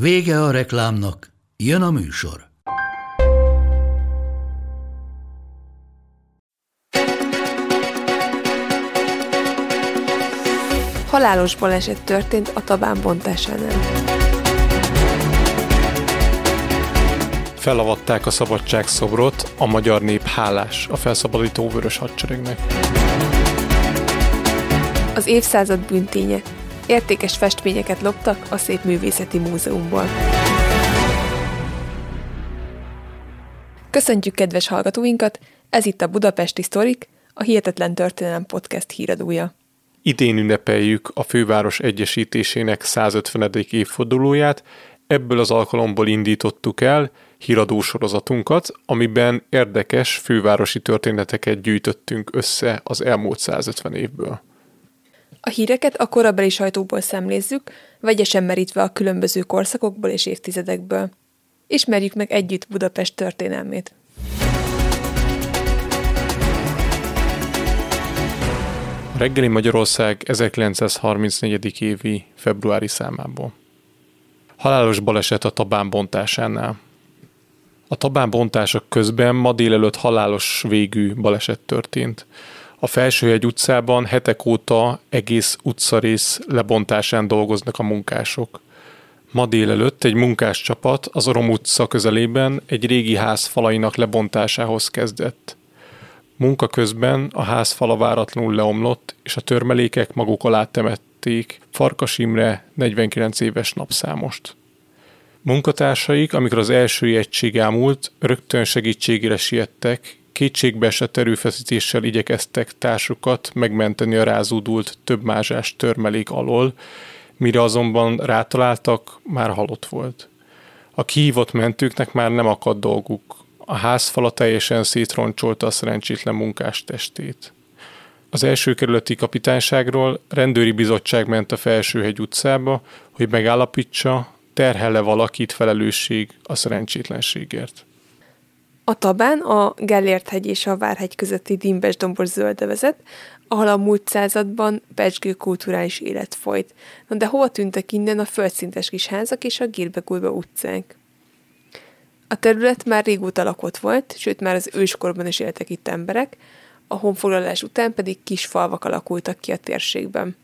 Vége a reklámnak, jön a műsor. Halálos baleset történt a Tabán bontásánál. Felavatták a szabadságszobrot, a magyar nép hálás a felszabadító vörös hadseregnek. Az évszázad bünténye. Értékes festményeket loptak a Szép Művészeti Múzeumból. Köszöntjük kedves hallgatóinkat, ez itt a Budapesti Sztorik, a Hihetetlen Történelem Podcast híradója. Idén ünnepeljük a főváros egyesítésének 150. évfordulóját, ebből az alkalomból indítottuk el híradósorozatunkat, amiben érdekes fővárosi történeteket gyűjtöttünk össze az elmúlt 150 évből. A híreket a korabeli sajtóból szemlézzük, vegyesen merítve a különböző korszakokból és évtizedekből. Ismerjük meg együtt Budapest történelmét. A reggeli Magyarország 1934. évi februári számából. Halálos baleset a Tabán bontásánál. A Tabán bontások közben ma délelőtt halálos végű baleset történt. A Felsőhegy utcában hetek óta egész utcarész lebontásán dolgoznak a munkások. Ma délelőtt egy munkáscsapat az Orom utca közelében egy régi ház falainak lebontásához kezdett. Munka közben a ház fala váratlanul leomlott, és a törmelékek maguk alá temették Farkas Imre 49 éves napszámost. Munkatársaik, amikor az első egység elmúlt, rögtön segítségére siettek, kétségbeesett erőfeszítéssel igyekeztek társukat megmenteni a rázódult több törmelék alól, mire azonban rátaláltak, már halott volt. A kihívott mentőknek már nem akadt dolguk, a házfala teljesen szétroncsolta a szerencsétlen munkás testét. Az első kerületi kapitányságról rendőri bizottság ment a Felsőhegy utcába, hogy megállapítsa, terhele valakit felelősség a szerencsétlenségért. A Tabán a Gellért hegy és a Várhegy közötti dimbes dombos zölde vezet, ahol a múlt században becskő kulturális élet folyt. Na de hova tűntek innen a földszintes kis házak és a gírbegulba utcánk? A terület már régóta lakott volt, sőt már az őskorban is éltek itt emberek, a honfoglalás után pedig kis falvak alakultak ki a térségben.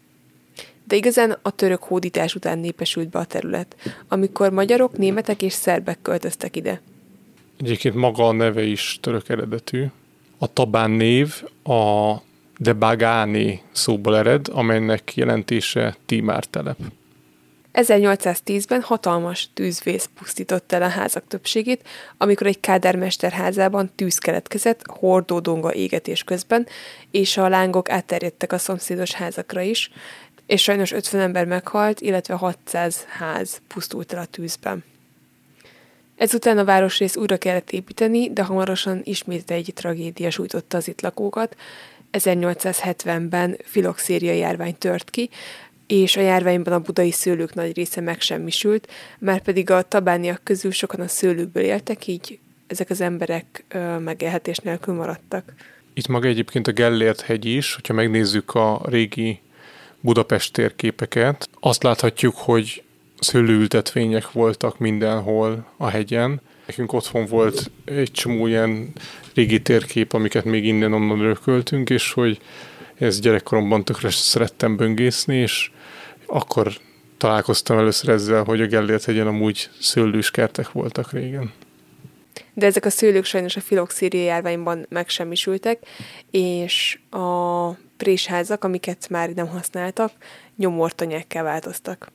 De igazán a török hódítás után népesült be a terület, amikor magyarok, németek és szerbek költöztek ide. Egyébként maga a neve is török eredetű. A Tabán név a Debagáni szóból ered, amelynek jelentése Tímár telep. 1810-ben hatalmas tűzvész pusztított el a házak többségét, amikor egy kádármester házában tűz keletkezett hordódonga égetés közben, és a lángok átterjedtek a szomszédos házakra is, és sajnos 50 ember meghalt, illetve 600 ház pusztult el a tűzben. Ezután a városrész újra kellett építeni, de hamarosan ismét egy tragédia sújtotta az itt lakókat. 1870-ben filoxéria járvány tört ki, és a járványban a budai szőlők nagy része megsemmisült, már pedig a tabániak közül sokan a szőlőkből éltek, így ezek az emberek megélhetés nélkül maradtak. Itt maga egyébként a Gellért hegy is, hogyha megnézzük a régi Budapest térképeket, azt láthatjuk, hogy szőlőültetvények voltak mindenhol a hegyen. Nekünk otthon volt egy csomó ilyen régi térkép, amiket még innen-onnan örököltünk, és hogy ez gyerekkoromban tökre szerettem böngészni, és akkor találkoztam először ezzel, hogy a Gellért hegyen amúgy szőlős kertek voltak régen. De ezek a szőlők sajnos a filoxéria járványban megsemmisültek, és a présházak, amiket már nem használtak, nyomortanyákká változtak.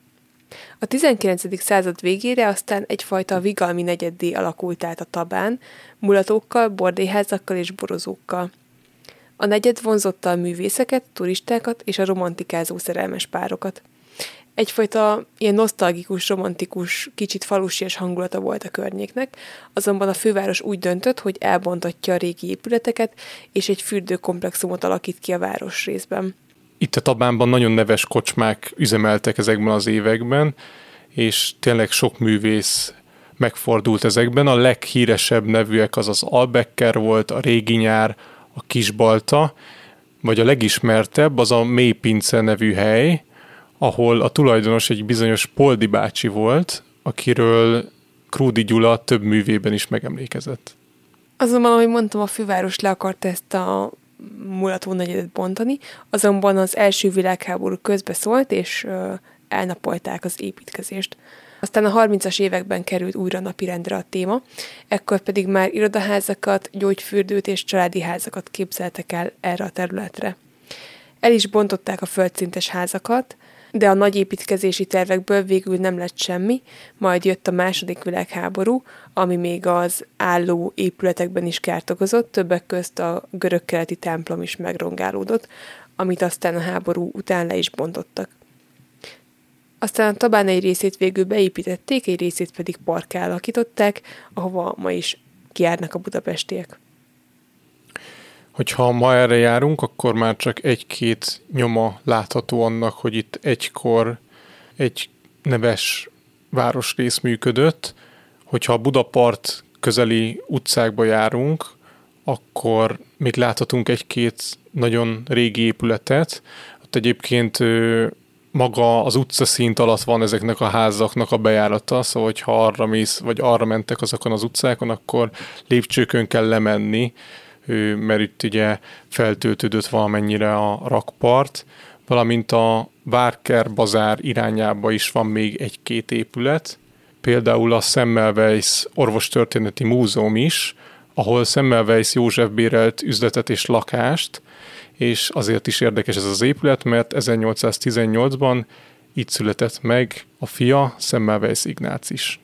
A 19. század végére aztán egyfajta vigalmi negyeddé alakult át a tabán, mulatókkal, bordéházakkal és borozókkal. A negyed vonzotta a művészeket, turistákat és a romantikázó szerelmes párokat. Egyfajta ilyen nosztalgikus, romantikus, kicsit falusias hangulata volt a környéknek, azonban a főváros úgy döntött, hogy elbontatja a régi épületeket, és egy fürdőkomplexumot alakít ki a város részben. Itt a Tabánban nagyon neves kocsmák üzemeltek ezekben az években, és tényleg sok művész megfordult ezekben. A leghíresebb nevűek az az Albecker volt, a Régi Nyár, a Kisbalta, vagy a legismertebb az a Mélypince nevű hely, ahol a tulajdonos egy bizonyos Poldi bácsi volt, akiről Krúdi Gyula több művében is megemlékezett. Azonban, ahogy mondtam, a főváros le akarta ezt a mulató negyedet bontani, azonban az első világháború közbeszólt, és elnapolták az építkezést. Aztán a 30-as években került újra napirendre a téma, ekkor pedig már irodaházakat, gyógyfürdőt és családi házakat képzeltek el erre a területre. El is bontották a földszintes házakat, de a nagy építkezési tervekből végül nem lett semmi, majd jött a második világháború, ami még az álló épületekben is kárt okozott, többek közt a görög-keleti templom is megrongálódott, amit aztán a háború után le is bontottak. Aztán a Tabán egy részét végül beépítették, egy részét pedig parká alakították, ahova ma is kiárnak a budapestiek. Hogyha ma erre járunk, akkor már csak egy-két nyoma látható annak, hogy itt egykor egy neves városrész működött. Hogyha a Budapart közeli utcákba járunk, akkor még láthatunk egy-két nagyon régi épületet. Ott egyébként maga az utcaszint alatt van ezeknek a házaknak a bejárata, szóval ha arra mész, vagy arra mentek azokon az utcákon, akkor lépcsőkön kell lemenni, mert itt ugye feltöltődött valamennyire a rakpart, valamint a Várker bazár irányába is van még egy-két épület, például a Semmelweis orvostörténeti múzeum is, ahol Semmelweis József bérelt üzletet és lakást, és azért is érdekes ez az épület, mert 1818-ban itt született meg a fia, Semmelweis Ignác is.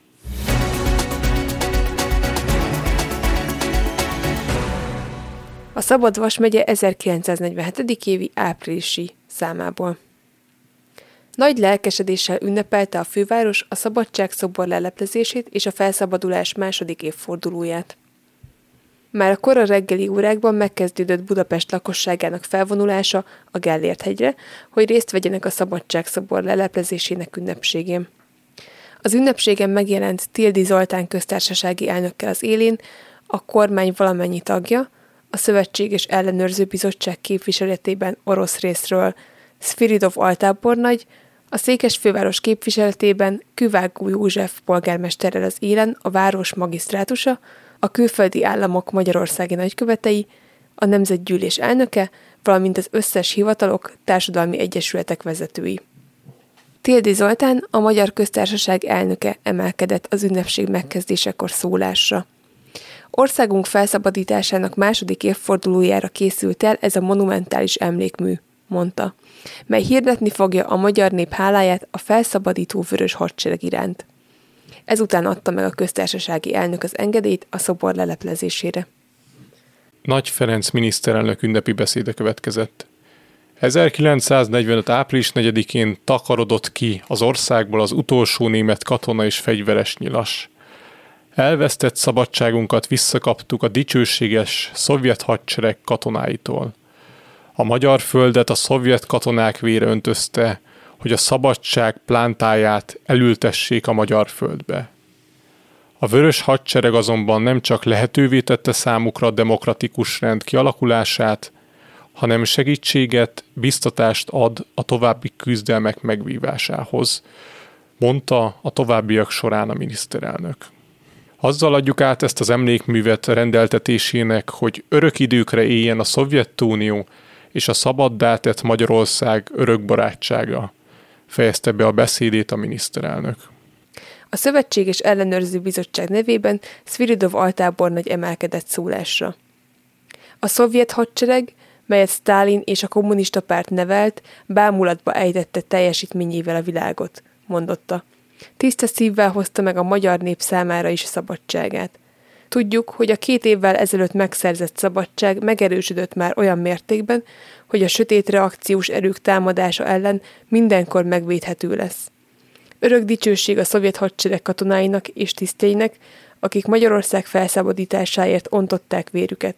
A Szabadvas megye 1947. évi áprilisi számából. Nagy lelkesedéssel ünnepelte a főváros a szabadságszobor leleplezését és a felszabadulás második évfordulóját. Már a kora reggeli órákban megkezdődött Budapest lakosságának felvonulása a Gellért hegyre, hogy részt vegyenek a Szabadságszobor leleplezésének ünnepségén. Az ünnepségen megjelent Tildi Zoltán köztársasági elnökkel az élén, a kormány valamennyi tagja, a Szövetség és Ellenőrző Bizottság képviseletében orosz részről Sviridov altábornagy, a Székes főváros képviseletében Küvágó József polgármesterrel az élen a város magisztrátusa, a külföldi államok magyarországi nagykövetei, a Nemzetgyűlés elnöke, valamint az összes hivatalok, társadalmi egyesületek vezetői. Tildi Zoltán, a Magyar Köztársaság elnöke emelkedett az ünnepség megkezdésekor szólásra. Országunk felszabadításának második évfordulójára készült el ez a monumentális emlékmű, mondta, mely hirdetni fogja a magyar nép háláját a felszabadító vörös hadsereg iránt. Ezután adta meg a köztársasági elnök az engedélyt a szobor leleplezésére. Nagy Ferenc miniszterelnök ünnepi beszéde következett. 1945. április 4-én takarodott ki az országból az utolsó német katona és fegyveres nyilas. Elvesztett szabadságunkat visszakaptuk a dicsőséges szovjet hadsereg katonáitól. A magyar földet a szovjet katonák vére öntözte, hogy a szabadság plántáját elültessék a magyar földbe. A vörös hadsereg azonban nem csak lehetővé tette számukra a demokratikus rend kialakulását, hanem segítséget, biztatást ad a további küzdelmek megvívásához, mondta a továbbiak során a miniszterelnök. Azzal adjuk át ezt az emlékművet rendeltetésének, hogy örök időkre éljen a Szovjetunió és a szabaddá tett Magyarország örök barátsága, fejezte be a beszédét a miniszterelnök. A Szövetség és Ellenőrző Bizottság nevében Sviridov altábornagy emelkedett szólásra. A szovjet hadsereg, melyet Stalin és a kommunista párt nevelt, bámulatba ejtette teljesítményével a világot, mondotta. Tiszta szívvel hozta meg a magyar nép számára is a szabadságát. Tudjuk, hogy a két évvel ezelőtt megszerzett szabadság megerősödött már olyan mértékben, hogy a sötét reakciós erők támadása ellen mindenkor megvédhető lesz. Örök dicsőség a szovjet hadsereg katonáinak és tisztjeinek, akik Magyarország felszabadításáért ontották vérüket.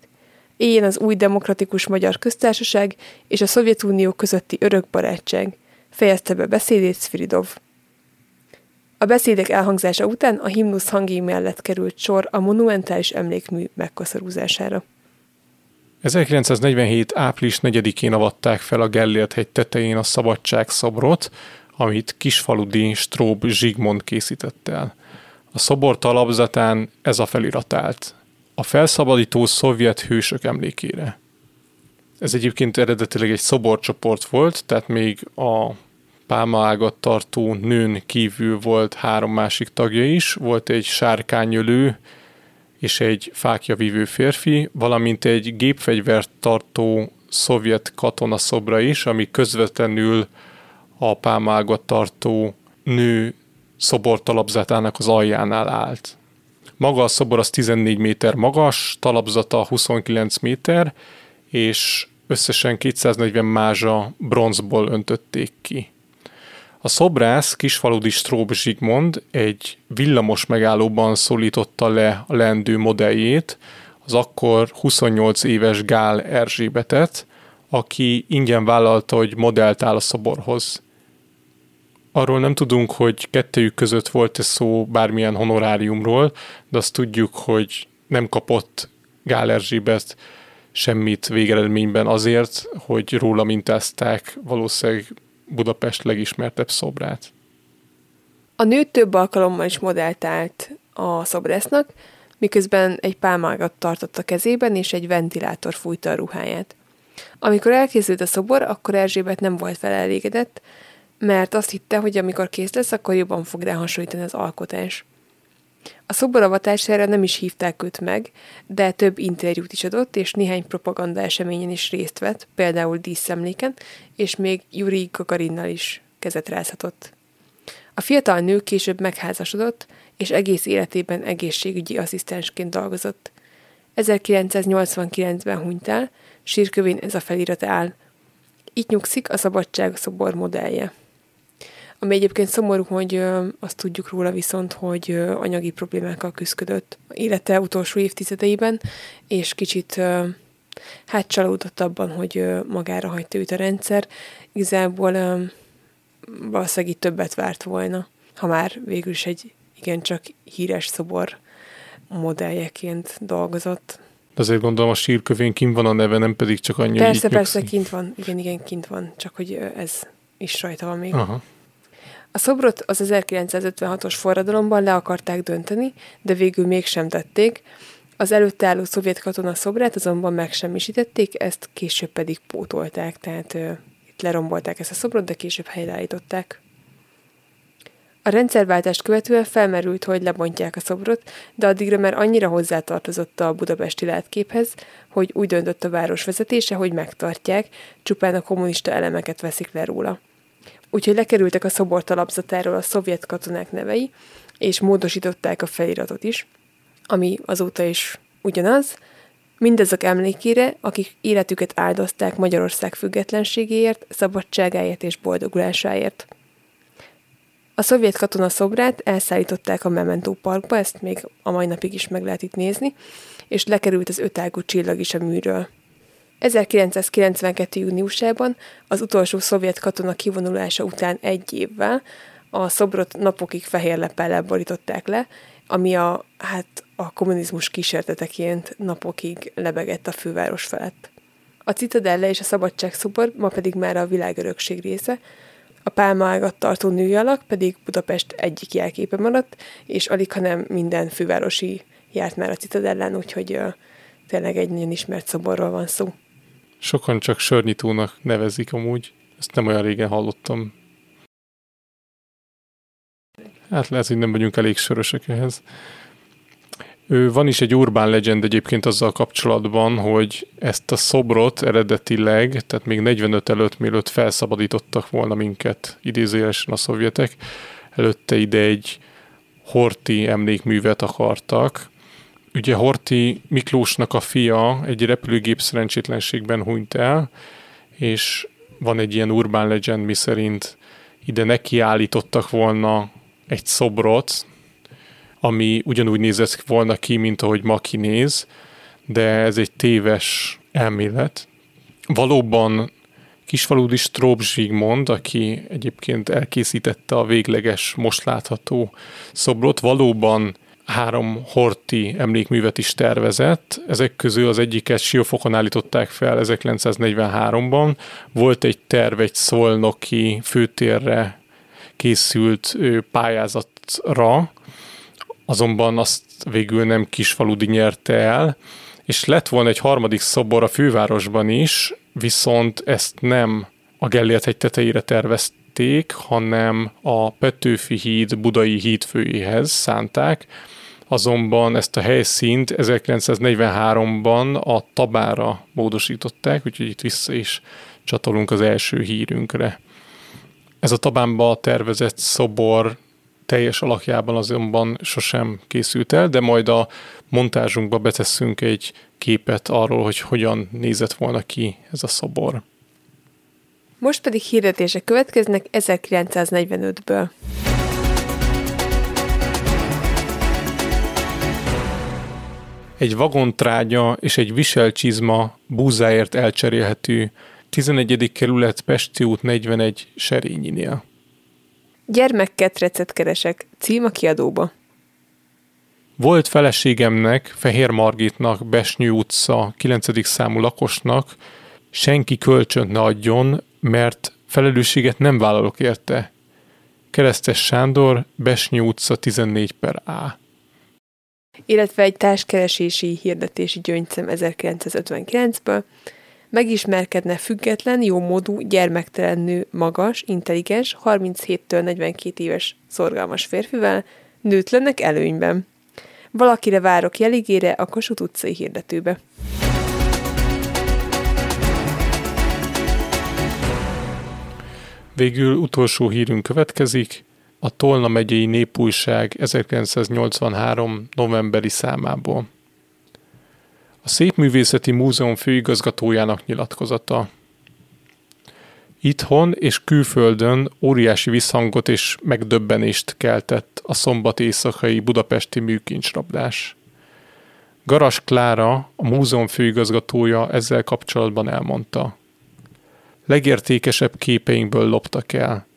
Éljen az új demokratikus magyar köztársaság és a Szovjetunió közötti örök barátság, fejezte be beszédét Sviridov. A beszédek elhangzása után a himnusz hangi mellett került sor a monumentális emlékmű megkoszorúzására. 1947. április 4-én avatták fel a Gellért hegy tetején a Szabadság szobrot, amit kisfaludi Strób Zsigmond készített el. A szobor talapzatán ez a felirat állt. A felszabadító szovjet hősök emlékére. Ez egyébként eredetileg egy szoborcsoport volt, tehát még a pálmaágat tartó nőn kívül volt három másik tagja is, volt egy sárkányölő és egy fákjavívő férfi, valamint egy gépfegyvert tartó szovjet katona szobra is, ami közvetlenül a pálmágat tartó nő szobor talapzatának az aljánál állt. Maga a szobor az 14 méter magas, talapzata 29 méter, és összesen 240 mázsa bronzból öntötték ki. A szobrász kisfaludi Strób Zsigmond egy villamos megállóban szólította le a lendő modelljét, az akkor 28 éves Gál Erzsébetet, aki ingyen vállalta, hogy modellt áll a szoborhoz. Arról nem tudunk, hogy kettőjük között volt-e szó bármilyen honoráriumról, de azt tudjuk, hogy nem kapott Gál Erzsébet semmit végeredményben azért, hogy róla mintázták valószínűleg Budapest legismertebb szobrát. A nő több alkalommal is modellt állt a szobrásznak, miközben egy pálmágat tartott a kezében, és egy ventilátor fújta a ruháját. Amikor elkészült a szobor, akkor Erzsébet nem volt vele elégedett, mert azt hitte, hogy amikor kész lesz, akkor jobban fog rá hasonlítani az alkotás. A szoboravatására nem is hívták őt meg, de több interjút is adott, és néhány propaganda eseményen is részt vett, például díszemléken, és még Yuri Gagarinnal is kezet rázhatott. A fiatal nő később megházasodott, és egész életében egészségügyi asszisztensként dolgozott. 1989-ben hunyt el, sírkövén ez a felirat áll. Itt nyugszik a szabadság szobor modellje. Ami egyébként szomorú, hogy azt tudjuk róla viszont, hogy anyagi problémákkal küzdött élete utolsó évtizedeiben, és kicsit hát csalódott abban, hogy magára hagyta őt a rendszer. Igazából valószínűleg itt többet várt volna, ha már végül is egy igencsak híres szobor modelljeként dolgozott. Azért gondolom a sírkövén kint van a neve, nem pedig csak annyi, Persze, persze, kint van. Igen, igen, kint van. Csak hogy ez is rajta van még. Aha. A szobrot az 1956-os forradalomban le akarták dönteni, de végül mégsem tették. Az előtte álló szovjet katona szobrát azonban megsemmisítették, ezt később pedig pótolták, tehát ö, itt lerombolták ezt a szobrot, de később helyreállították. A rendszerváltást követően felmerült, hogy lebontják a szobrot, de addigra már annyira hozzátartozott a budapesti látképhez, hogy úgy döntött a város vezetése, hogy megtartják, csupán a kommunista elemeket veszik le róla úgyhogy lekerültek a szobor talapzatáról a szovjet katonák nevei, és módosították a feliratot is, ami azóta is ugyanaz, mindazok emlékére, akik életüket áldozták Magyarország függetlenségéért, szabadságáért és boldogulásáért. A szovjet katona szobrát elszállították a Memento Parkba, ezt még a mai napig is meg lehet itt nézni, és lekerült az ötágú csillag is a műről. 1992. júniusában, az utolsó szovjet katona kivonulása után egy évvel a szobrot napokig fehér lepellel borították le, ami a, hát a kommunizmus kísérteteként napokig lebegett a főváros felett. A Citadelle és a Szabadság szobor ma pedig már a világörökség része, a pálmaágat tartó női alak pedig Budapest egyik jelképe maradt, és alig, hanem minden fővárosi járt már a Citadellán, úgyhogy uh, tényleg egy nagyon ismert szoborról van szó. Sokan csak sörnyitónak nevezik amúgy. Ezt nem olyan régen hallottam. Hát lehet, hogy nem vagyunk elég sörösek ehhez. Van is egy urbán legend egyébként azzal kapcsolatban, hogy ezt a szobrot eredetileg, tehát még 45 előtt, mielőtt felszabadítottak volna minket idézőjelesen a szovjetek, előtte ide egy horti emlékművet akartak, ugye Horti Miklósnak a fia egy repülőgép szerencsétlenségben hunyt el, és van egy ilyen urban legend, mi szerint ide nekiállítottak volna egy szobrot, ami ugyanúgy nézett volna ki, mint ahogy ma kinéz, de ez egy téves elmélet. Valóban Kisfaludi Strób Zsigmond, aki egyébként elkészítette a végleges, most látható szobrot, valóban három horti emlékművet is tervezett. Ezek közül az egyiket Siófokon állították fel 1943-ban. Volt egy terv egy szolnoki főtérre készült pályázatra, azonban azt végül nem Kisfaludi nyerte el, és lett volna egy harmadik szobor a fővárosban is, viszont ezt nem a Gellért hegy tetejére tervezték, hanem a Petőfi híd budai hídfőjéhez szánták, azonban ezt a helyszínt 1943-ban a Tabára módosították, úgyhogy itt vissza is csatolunk az első hírünkre. Ez a Tabánba tervezett szobor teljes alakjában azonban sosem készült el, de majd a montázsunkba betesszünk egy képet arról, hogy hogyan nézett volna ki ez a szobor. Most pedig hirdetések következnek 1945-ből. Egy vagontrágya és egy viselcsizma búzáért elcserélhető 11. kerület Pesti út 41 Serényinél. Gyermekketrecet keresek, cím a kiadóba. Volt feleségemnek, Fehér Margitnak, Besnyű utca 9. számú lakosnak, senki kölcsönt ne adjon, mert felelősséget nem vállalok érte. Keresztes Sándor, Besnyű utca 14 per A. Illetve egy társkeresési hirdetési gyöngyszem 1959-ből, megismerkedne független, jómódú, gyermektelen nő, magas, intelligens, 37-től 42 éves szorgalmas férfivel, nőtlennek előnyben. Valakire várok jeligére a Kossuth utcai hirdetőbe. Végül utolsó hírünk következik. A Tolna megyei népújság 1983. novemberi számából. A Szépművészeti Múzeum főigazgatójának nyilatkozata. Itthon és külföldön óriási visszhangot és megdöbbenést keltett a szombat éjszakai budapesti műkincsrablás. Garas Klára, a múzeum főigazgatója ezzel kapcsolatban elmondta. Legértékesebb képeinkből loptak el.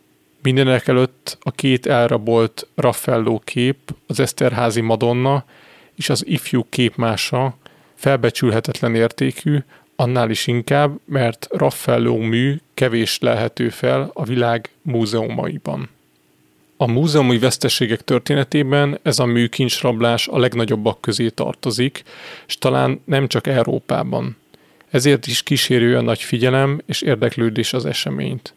Mindenek előtt a két elrabolt Raffaello kép, az Eszterházi Madonna és az ifjú képmása felbecsülhetetlen értékű, annál is inkább, mert Raffaello mű kevés lehető fel a világ múzeumaiban. A múzeumi veszteségek történetében ez a műkincsrablás a legnagyobbak közé tartozik, és talán nem csak Európában. Ezért is kísérő a nagy figyelem és érdeklődés az eseményt.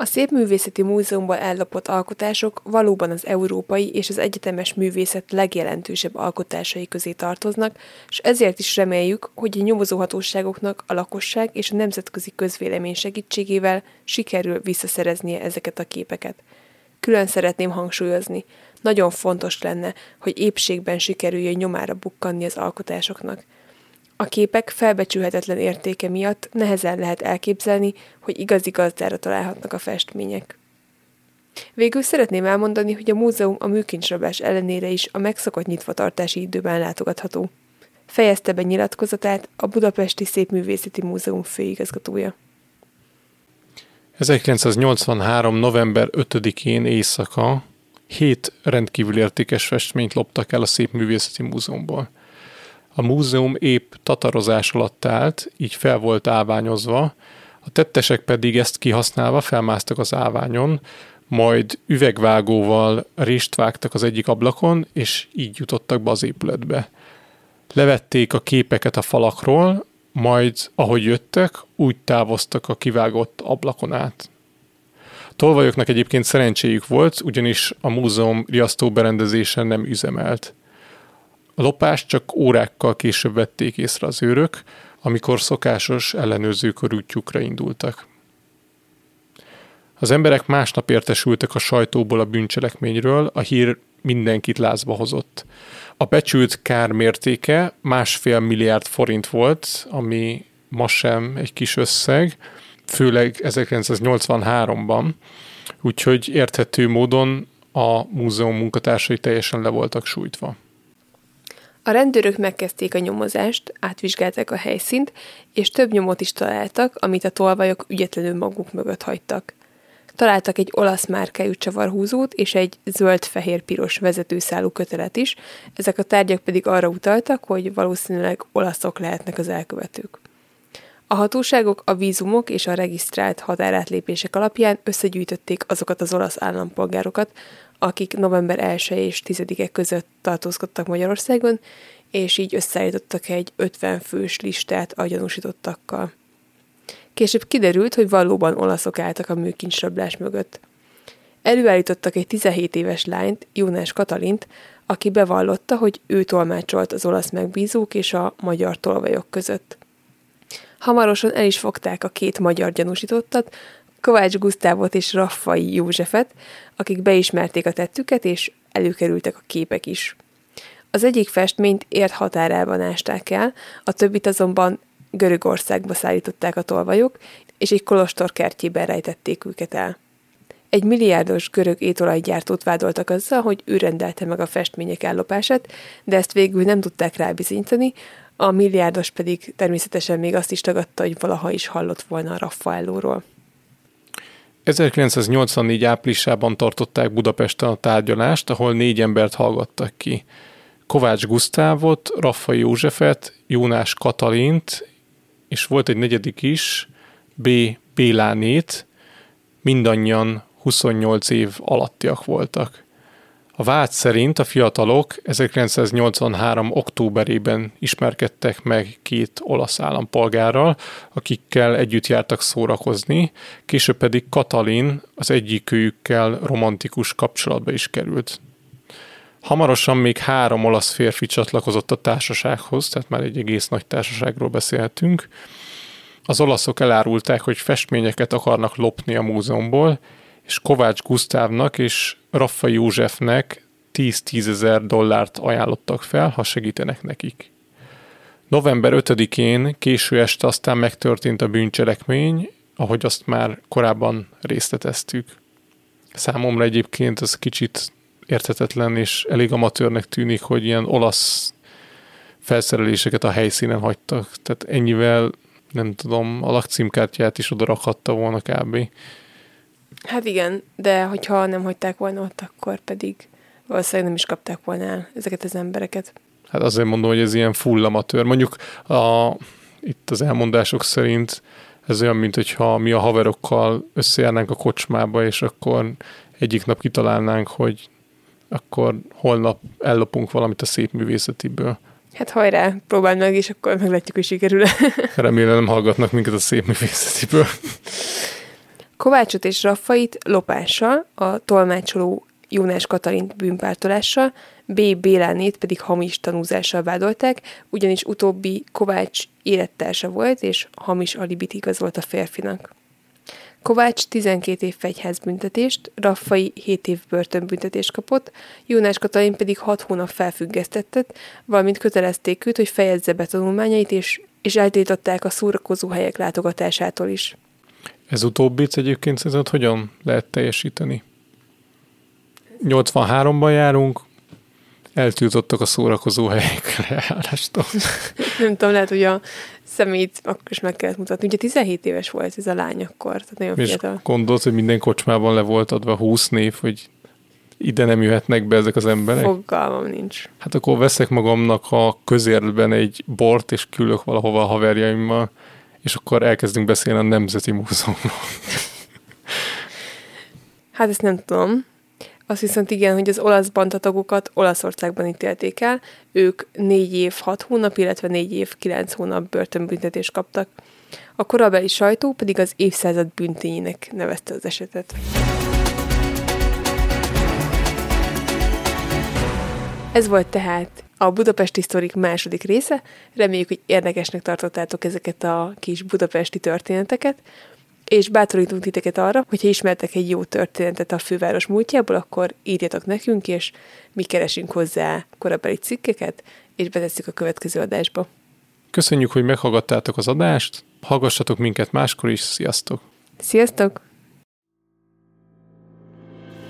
A Szépművészeti Múzeumban ellopott alkotások valóban az európai és az egyetemes művészet legjelentősebb alkotásai közé tartoznak, és ezért is reméljük, hogy a nyomozóhatóságoknak a lakosság és a nemzetközi közvélemény segítségével sikerül visszaszereznie ezeket a képeket. Külön szeretném hangsúlyozni, nagyon fontos lenne, hogy épségben sikerüljön nyomára bukkanni az alkotásoknak – a képek felbecsülhetetlen értéke miatt nehezen lehet elképzelni, hogy igazi gazdára találhatnak a festmények. Végül szeretném elmondani, hogy a múzeum a műkincsrablás ellenére is a megszokott nyitvatartási időben látogatható. Fejezte be nyilatkozatát a Budapesti Szépművészeti Múzeum főigazgatója. 1983. november 5-én éjszaka hét rendkívül értékes festményt loptak el a Szépművészeti Múzeumból. A múzeum épp tatarozás alatt állt, így fel volt áványozva, a tettesek pedig ezt kihasználva felmásztak az áványon, majd üvegvágóval rést vágtak az egyik ablakon, és így jutottak be az épületbe. Levették a képeket a falakról, majd ahogy jöttek, úgy távoztak a kivágott ablakon át. Tolvajoknak egyébként szerencséjük volt, ugyanis a múzeum riasztó berendezésen nem üzemelt. Lopást csak órákkal később vették észre az őrök, amikor szokásos ellenőrzőkör útjukra indultak. Az emberek másnap értesültek a sajtóból a bűncselekményről, a hír mindenkit lázba hozott. A becsült kár mértéke másfél milliárd forint volt, ami ma sem egy kis összeg, főleg 1983-ban, úgyhogy érthető módon a múzeum munkatársai teljesen le voltak sújtva. A rendőrök megkezdték a nyomozást, átvizsgálták a helyszínt, és több nyomot is találtak, amit a tolvajok ügyetlenül maguk mögött hagytak. Találtak egy olasz márkájú csavarhúzót és egy zöld-fehér-piros vezetőszálú kötelet is, ezek a tárgyak pedig arra utaltak, hogy valószínűleg olaszok lehetnek az elkövetők. A hatóságok a vízumok és a regisztrált határátlépések alapján összegyűjtötték azokat az olasz állampolgárokat, akik november 1 és 10-e között tartózkodtak Magyarországon, és így összeállítottak egy 50 fős listát a gyanúsítottakkal. Később kiderült, hogy valóban olaszok álltak a műkincsrablás mögött. Előállítottak egy 17 éves lányt, Jónás Katalint, aki bevallotta, hogy ő tolmácsolt az olasz megbízók és a magyar tolvajok között. Hamarosan el is fogták a két magyar gyanúsítottat, Kovács Gusztávot és Raffai Józsefet, akik beismerték a tettüket, és előkerültek a képek is. Az egyik festményt ért határában ásták el, a többit azonban Görögországba szállították a tolvajok, és egy kolostor kertjében rejtették őket el. Egy milliárdos görög étolajgyártót vádoltak azzal, hogy ő rendelte meg a festmények ellopását, de ezt végül nem tudták rábizonyítani, a milliárdos pedig természetesen még azt is tagadta, hogy valaha is hallott volna a Raffaellóról. 1984 áprilisában tartották Budapesten a tárgyalást, ahol négy embert hallgattak ki. Kovács Gusztávot, Raffai Józsefet, Jónás Katalint, és volt egy negyedik is, B. Bélánét, mindannyian 28 év alattiak voltak. A vád szerint a fiatalok 1983. októberében ismerkedtek meg két olasz állampolgárral, akikkel együtt jártak szórakozni, később pedig Katalin az egyikőjükkel romantikus kapcsolatba is került. Hamarosan még három olasz férfi csatlakozott a társasághoz, tehát már egy egész nagy társaságról beszélhetünk. Az olaszok elárulták, hogy festményeket akarnak lopni a múzeumból, és Kovács Gusztávnak és Raffa Józsefnek 10-10 ezer dollárt ajánlottak fel, ha segítenek nekik. November 5-én késő este aztán megtörtént a bűncselekmény, ahogy azt már korábban részleteztük. Számomra egyébként ez kicsit érthetetlen és elég amatőrnek tűnik, hogy ilyen olasz felszereléseket a helyszínen hagytak. Tehát ennyivel, nem tudom, a lakcímkártyát is oda rakhatta volna kb. Hát igen, de hogyha nem hagyták volna ott, akkor pedig valószínűleg nem is kapták volna el ezeket az embereket. Hát azért mondom, hogy ez ilyen full amatőr. Mondjuk a, itt az elmondások szerint ez olyan, mint hogyha mi a haverokkal összejárnánk a kocsmába, és akkor egyik nap kitalálnánk, hogy akkor holnap ellopunk valamit a szép művészetiből. Hát hajrá, próbáld meg, és akkor meglátjuk, hogy sikerül Remélem nem hallgatnak minket a szép művészetiből. Kovácsot és Raffait lopással, a tolmácsoló Jónás Katalint bűnpártolással, B. Bélánét pedig hamis tanúzással vádolták, ugyanis utóbbi Kovács élettársa volt, és hamis alibit igazolt a férfinak. Kovács 12 év fegyházbüntetést, Raffai 7 év börtönbüntetést kapott, Jónás Katalin pedig 6 hónap felfüggesztettet, valamint kötelezték őt, hogy fejezze be tanulmányait, és, és eltiltották a szórakozó helyek látogatásától is. Ez utóbbit egyébként szerinted hogyan lehet teljesíteni? 83-ban járunk, eltiltottak a szórakozó helyek lejárástól. Nem tudom, lehet, hogy a szemét akkor is meg kellett mutatni. Ugye 17 éves volt ez a lány akkor, tehát nagyon És fiatal. gondolod, hogy minden kocsmában le volt adva 20 név, hogy ide nem jöhetnek be ezek az emberek? Fogalmam nincs. Hát akkor veszek magamnak a közértben egy bort, és küldök valahova a haverjaimmal, és akkor elkezdünk beszélni a Nemzeti Múzeumról. Hát ezt nem tudom. Azt viszont igen, hogy az olasz bandatagokat Olaszországban ítélték el. Ők 4 év 6 hónap, illetve 4 év 9 hónap börtönbüntetést kaptak. A korabeli sajtó pedig az évszázad büntényének nevezte az esetet. Ez volt tehát a Budapest Historik második része. Reméljük, hogy érdekesnek tartottátok ezeket a kis budapesti történeteket. és bátorítunk titeket arra, hogyha ismertek egy jó történetet a főváros múltjából, akkor írjatok nekünk, és mi keresünk hozzá korabeli cikkeket, és betesszük a következő adásba. Köszönjük, hogy meghallgattátok az adást, hallgassatok minket máskor is, sziasztok! Sziasztok!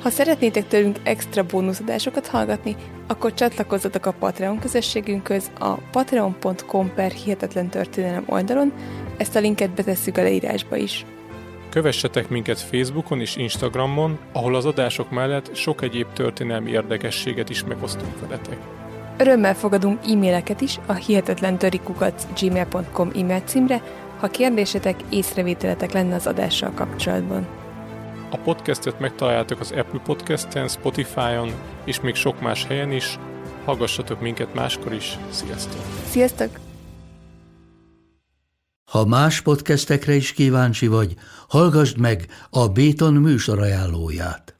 Ha szeretnétek tőlünk extra bónuszadásokat hallgatni, akkor csatlakozzatok a Patreon közösségünkhöz a patreon.com per hihetetlen történelem oldalon, ezt a linket betesszük a leírásba is. Kövessetek minket Facebookon és Instagramon, ahol az adások mellett sok egyéb történelmi érdekességet is megosztunk veletek. Örömmel fogadunk e-maileket is a hihetetlen gmail.com e-mail címre, ha kérdésetek, észrevételetek lenne az adással kapcsolatban. A podcastet megtaláljátok az Apple Podcast-en, Spotify-on és még sok más helyen is. Hallgassatok minket máskor is. Sziasztok! Sziasztok! Ha más podcastekre is kíváncsi vagy, hallgassd meg a Béton műsor ajánlóját.